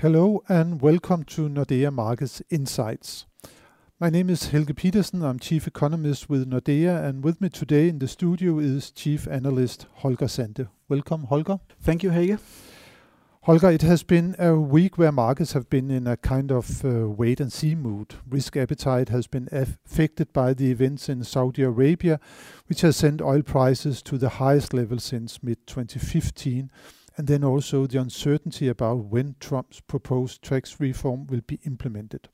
Hello and welcome to Nordea Markets Insights. My name is Helge Petersen. I'm Chief Economist with Nordea, and with me today in the studio is Chief Analyst Holger Sandte. Welcome, Holger. Thank you, Helge. Holger, it has been a week where markets have been in a kind of uh, wait and see mood. Risk appetite has been affected by the events in Saudi Arabia, which has sent oil prices to the highest level since mid 2015 and then also the uncertainty about when Trump's proposed tax reform will be implemented.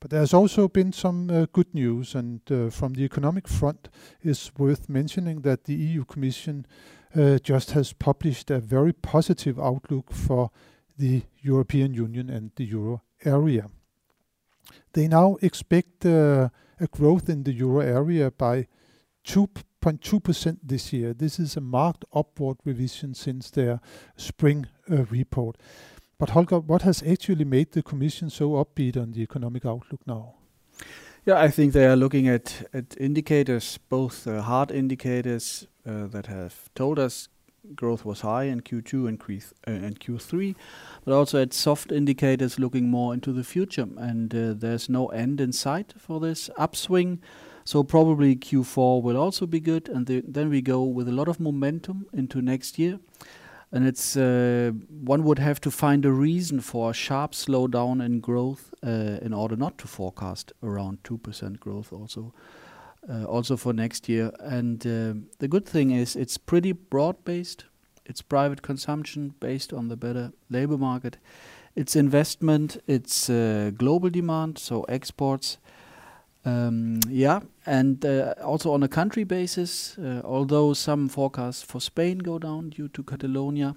But there's also been some uh, good news, and uh, from the economic front, it's worth mentioning that the EU Commission uh, just has published a very positive outlook for the European Union and the euro area. They now expect uh, a growth in the euro area by 2 0.2% this year. This is a marked upward revision since their spring uh, report. But Holger, what has actually made the Commission so upbeat on the economic outlook now? Yeah, I think they are looking at, at indicators, both uh, hard indicators uh, that have told us growth was high in Q2 and, Q uh, and Q3, but also at soft indicators looking more into the future. And uh, there's no end in sight for this upswing. So probably Q4 will also be good, and the, then we go with a lot of momentum into next year. And it's uh, one would have to find a reason for a sharp slowdown in growth uh, in order not to forecast around two percent growth also. Uh, also for next year. And uh, the good thing is it's pretty broad based. It's private consumption based on the better labor market. It's investment. It's uh, global demand, so exports. Um, yeah, and uh, also on a country basis, uh, although some forecasts for Spain go down due to Catalonia,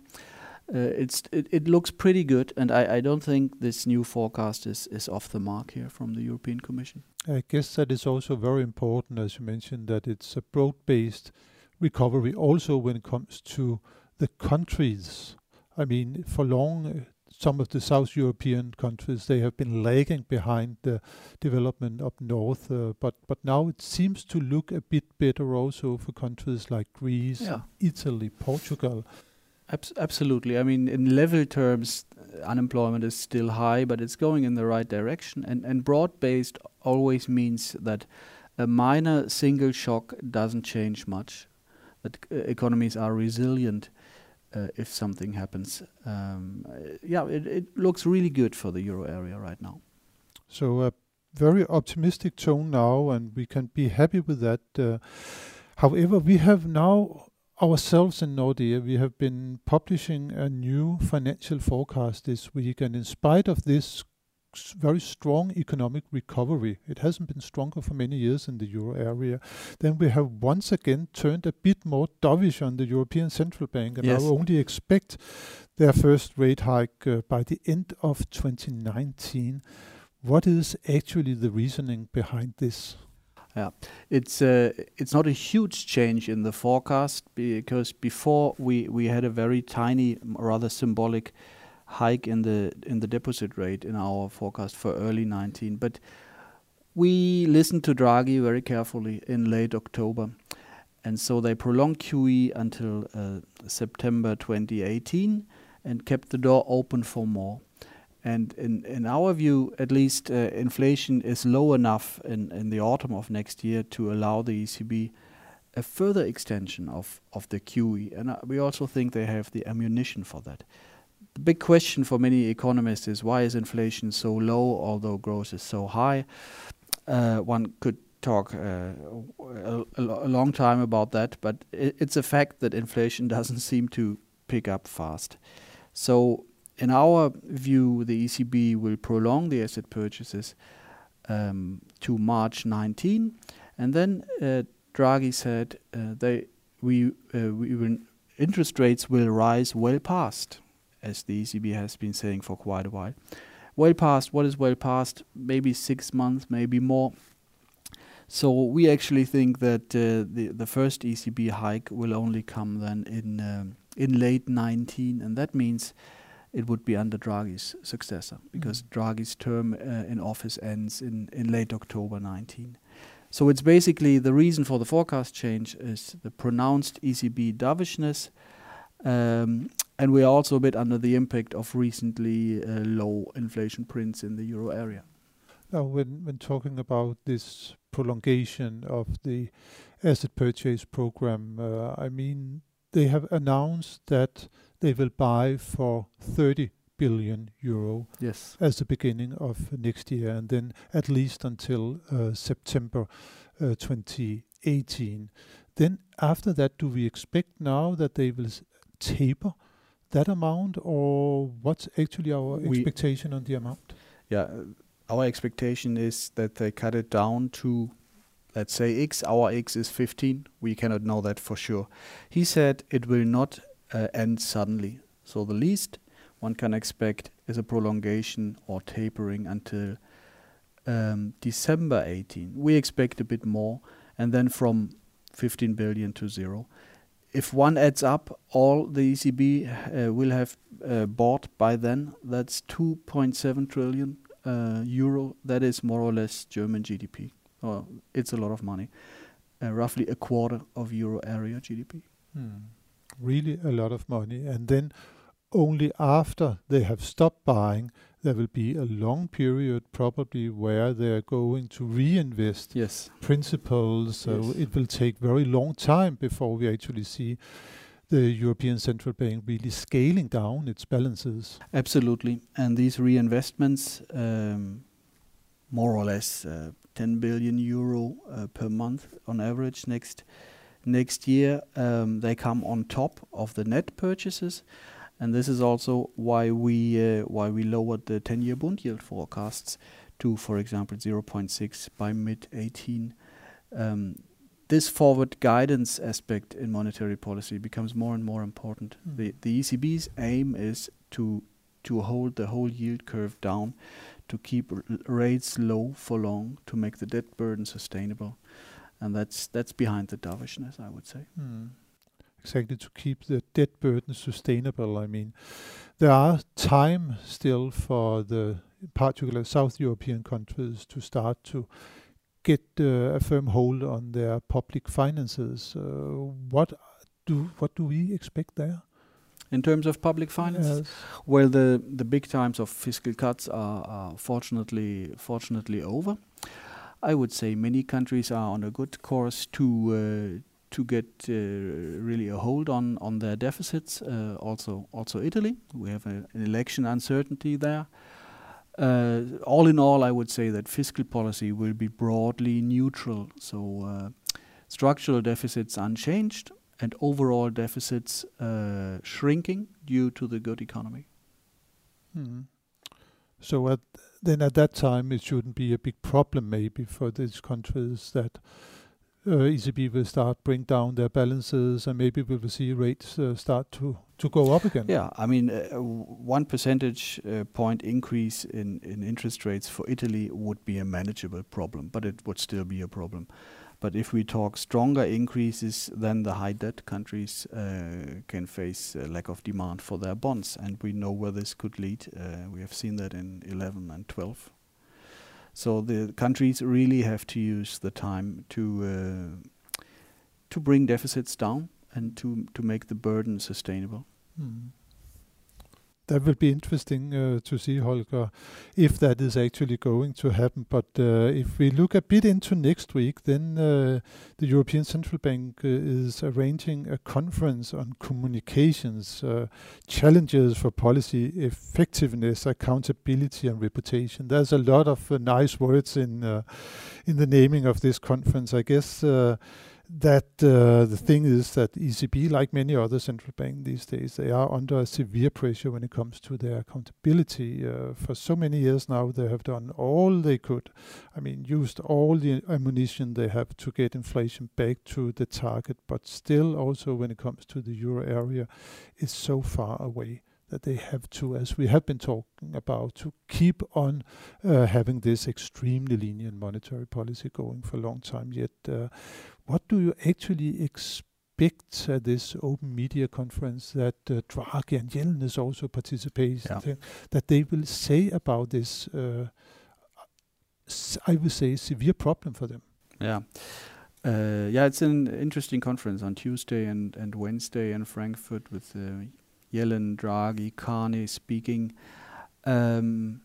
uh, it's it, it, looks pretty good, and I, I don't think this new forecast is, is off the mark here from the European Commission. I guess that is also very important, as you mentioned, that it's a broad-based recovery, also when it comes to the countries. I mean, for long some of the South European countries, they have been lagging behind the development up north. Uh, but but now it seems to look a bit better also for countries like Greece, yeah. Italy, Portugal. Abs absolutely. I mean, in level terms, uh, unemployment is still high, but it's going in the right direction. And and broad-based always means that a minor single shock doesn't change much. That uh, economies are resilient uh, if something happens. Um, yeah, it, it looks really good for the euro area right now. So a very optimistic tone now, and we can be happy with that. Uh, however, we have now ourselves in Nordea, we have been publishing a new financial forecast this week, and in spite of this very strong economic recovery. It hasn't been stronger for many years in the euro area. Then we have once again turned a bit more dovish on the European Central Bank and yes. now only expect their first rate hike uh, by the end of 2019. What is actually the reasoning behind this? Yeah, it's uh, it's not a huge change in the forecast because before we we had a very tiny, rather symbolic hike in the in the deposit rate in our forecast for early 19. But we listened to Draghi very carefully in late October, and so they prolonged QE until uh, September 2018 and kept the door open for more. And in, in our view, at least, uh, inflation is low enough in, in the autumn of next year to allow the ECB a further extension of, of the QE. And uh, we also think they have the ammunition for that. The big question for many economists is why is inflation so low, although growth is so high? Uh, one could talk uh, a, a, long time about that, but it, it's a fact that inflation doesn't seem to pick up fast. So, in our view, the ECB will prolong the asset purchases um, to March 19, and then uh, Draghi said uh, they we uh, we will interest rates will rise well past as the ECB has been saying for quite a while. Well past, what is well past? Maybe six months, maybe more. So we actually think that uh, the the first ECB hike will only come then in um, in late 19, and that means it would be under Draghi's successor because mm. Draghi's term uh, in office ends in in late October 19. So it's basically the reason for the forecast change is the pronounced ECB dovishness um, and we are also a bit under the impact of recently uh, low inflation prints in the euro area. Now, when when talking about this prolongation of the asset purchase program, uh, I mean, they have announced that they will buy for 30 billion euro Yes. as the beginning of next year, and then at least until uh, September uh, 2018. Then after that, do we expect now that they will s- taper that amount, or what's actually our We- expectation on the amount? Yeah, uh, our expectation is that they cut it down to, let's say X. Our X is 15. We cannot know that for sure. He said it will not uh, end suddenly. So the least one can expect is a prolongation or tapering until um, December 18. We expect a bit more, and then from 15 billion to zero. If one adds up all the ECB uh, will have uh, bought by then, that's 2.7 trillion uh, euro. That is more or less German GDP. Well, it's a lot of money. Uh, roughly a quarter of euro area GDP. Hmm. Really a lot of money. And then only after they have stopped buying, there will be a long period probably where they're going to reinvest Yes. principals. So Yes. it will take very long time before we actually see the European Central Bank really scaling down its balances. Absolutely. And these reinvestments, um, more or less uh, 10 billion euro uh, per month on average next next year, um, they come on top of the net purchases. And this is also why we uh, why we lowered the 10-year bond yield forecasts to, for example, 0.6 by mid 18. Um, this forward guidance aspect in monetary policy becomes more and more important. Mm. The the ECB's aim is to to hold the whole yield curve down, to keep r- rates low for long, to make the debt burden sustainable, and that's that's behind the dovishness, I would say. Hmm. Exactly to keep the debt burden sustainable. I mean, there are time still for the particular South European countries to start to get uh, a firm hold on their public finances. Uh, what do what do we expect there? In terms of public finances, Yes. well, the the big times of fiscal cuts are, are fortunately fortunately over. I would say many countries are on a good course to uh, to get uh, really a hold on on their deficits. Uh, also, also Italy. We have a, an election uncertainty there. Uh, all in all, I would say that fiscal policy will be broadly neutral. So, uh, structural deficits unchanged, and overall deficits uh, shrinking due to the good economy. Hmm. So at, then at that time, it shouldn't be a big problem maybe for these countries that ECB will start bring down their balances and maybe we will see rates uh, start to, to go up again. Yeah, I mean, uh, one percentage uh, point increase in, in interest rates for Italy would be a manageable problem, but it would still be a problem. But if we talk stronger increases, then the high debt countries uh, can face a lack of demand for their bonds, and we know where this could lead. Uh, we have seen that in 11 and 12. So the countries really have to use the time to uh, to bring deficits down and to to make the burden sustainable. Hmm. That will be interesting uh, to see, Holger, if that is actually going to happen. But uh, if we look a bit into next week, then uh, the European Central Bank is arranging a conference on communications, challenges for policy effectiveness, accountability, and reputation. There's a lot of nice words in in the naming of this conference. I guess that uh, the thing is that ECB, like many other central banks these days, they are under severe pressure when it comes to their accountability. Uh, for so many years now, they have done all they could. I mean, used all the ammunition they have to get inflation back to the target, but still, also when it comes to the euro area, it's so far away that they have to, as we have been talking about, to keep on uh, having this extremely lenient monetary policy going for a long time. Yet, uh, what do you actually expect at this open media conference that uh, Draghi and Yellen is also participating, Yeah. that they will say about this, uh, I would say, severe problem for them? Yeah. Uh, yeah, it's an interesting conference on Tuesday and, and Wednesday in Frankfurt with uh, Yellen, Draghi, Carney speaking. Um,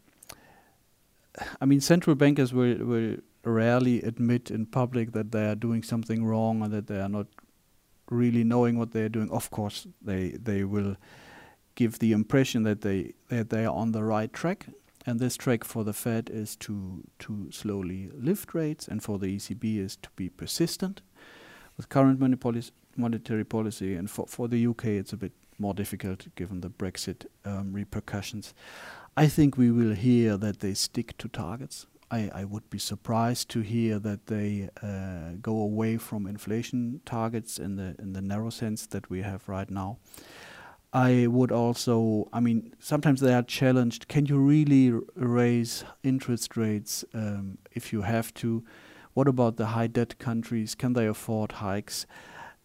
I mean, central bankers will, will rarely admit in public that they are doing something wrong or that they are not really knowing what they are doing. Of course, they they will give the impression that they that they are on the right track. And this track for the Fed is to to slowly lift rates, and for the ECB is to be persistent with current money policy, monetary policy. And for for the UK, it's a bit more difficult given the Brexit um, repercussions. I think we will hear that they stick to targets. I, I would be surprised to hear that they uh, go away from inflation targets in the in the narrow sense that we have right now. I would also, I mean, sometimes they are challenged. Can you really raise interest rates um, if you have to? What about the high debt countries? Can they afford hikes?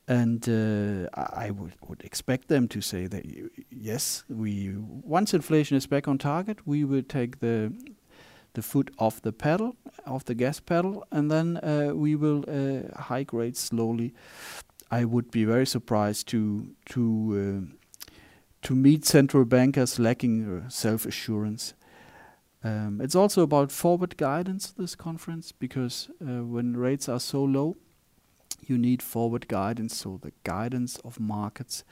And uh, I, I would, would expect them to say that yes, we once inflation is back on target, we will take the the foot off the pedal, off the gas pedal, and then uh, we will uh, hike rates slowly. I would be very surprised to to uh, to meet central bankers lacking uh, self assurance. Um, it's also about forward guidance, this conference, because uh, when rates are so low, you need forward guidance, so the guidance of markets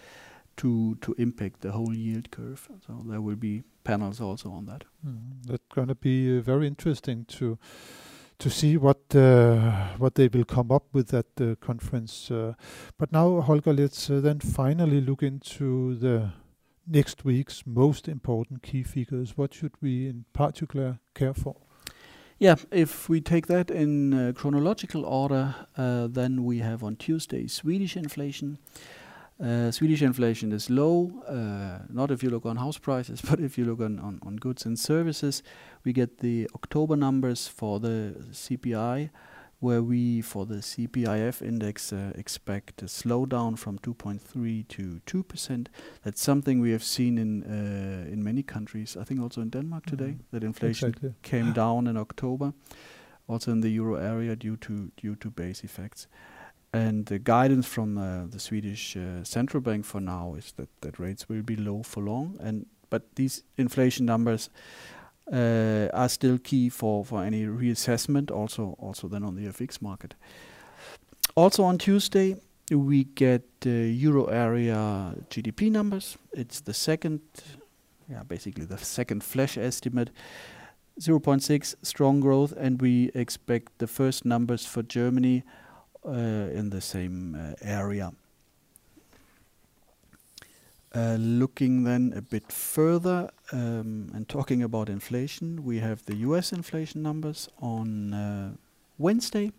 to, to impact the whole yield curve. So there will be panels also on that. Mm, that's going to be uh, very interesting to to see what uh, what they will come up with at the conference. Uh, but now, Holger, let's uh, then finally look into the next week's most important key figures. What should we in particular care for? Yeah, if we take that in uh, chronological order, uh, then we have on Tuesday Swedish inflation. Uh, Swedish inflation is low, uh, not if you look on house prices, but if you look on, on, on goods and services. We get the October numbers for the CPI, where we, for the CPIF index, uh, expect a slowdown from 2.3 to 2%. That's something we have seen in uh, in many countries. I think also in Denmark today, Mhm. that inflation Exactly. came down in October, also in the euro area due to due to base effects. And the guidance from uh, the Swedish uh, central bank for now is that, that rates will be low for long. And but these inflation numbers uh, are still key for, for any reassessment. Also also then on the FX market. Also on Tuesday we get euro area GDP numbers. It's the second, yeah, basically the second flash estimate. 0.6 strong growth, and we expect the first numbers for Germany in the same uh, area. Uh, looking then a bit further um, and talking about inflation, we have the US inflation numbers on uh, Wednesday.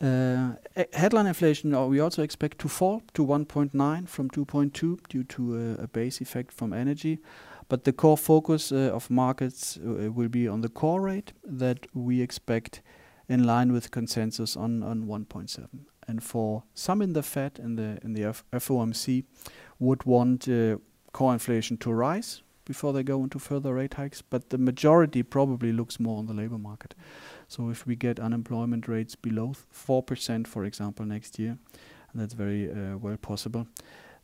Uh, headline inflation uh, we also expect to fall to 1.9 from 2.2 due to uh, a base effect from energy. But the core focus uh, of markets uh, will be on the core rate that we expect in line with consensus on, on 1.7. And for some in the Fed and the in the F- FOMC would want uh, core inflation to rise before they go into further rate hikes, but the majority probably looks more on the labor market. So if we get unemployment rates below four percent, for example, next year, and that's very uh, well possible,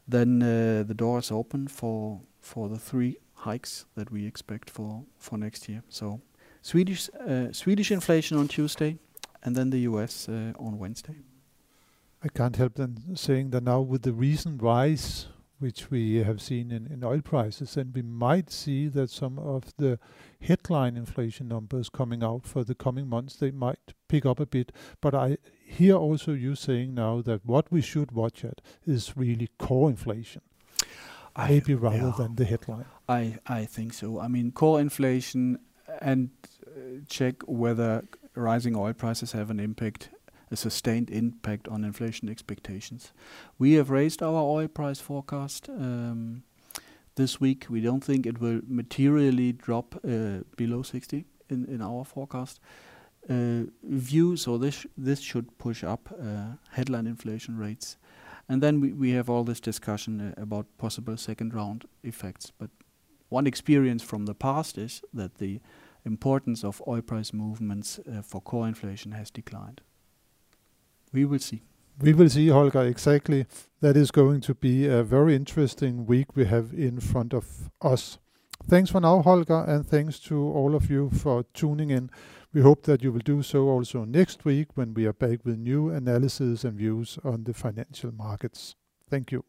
then uh, the door is open for for the three hikes that we expect for for next year. So Swedish uh, Swedish inflation on Tuesday, and then the U.S. uh, on Wednesday. I can't help then saying that now with the recent rise which we have seen in, in oil prices, then we might see that some of the headline inflation numbers coming out for the coming months, they might pick up a bit. But I hear also you saying now that what we should watch at is really core inflation, maybe rather yeah. than the headline. I I think so. I mean, core inflation and uh, check whether rising oil prices have an impact, a sustained impact on inflation expectations. We have raised our oil price forecast um, this week. We don't think it will materially drop uh, below 60 in in our forecast uh, view. So this this should push up uh, headline inflation rates. And then we, we have all this discussion uh, about possible second round effects. But one experience from the past is that the importance of oil price movements uh, for core inflation has declined. We will see. We will see, Holger, exactly. That is going to be a very interesting week we have in front of us. Thanks for now, Holger, and thanks to all of you for tuning in. We hope that you will do so also next week when we are back with new analysis and views on the financial markets. Thank you.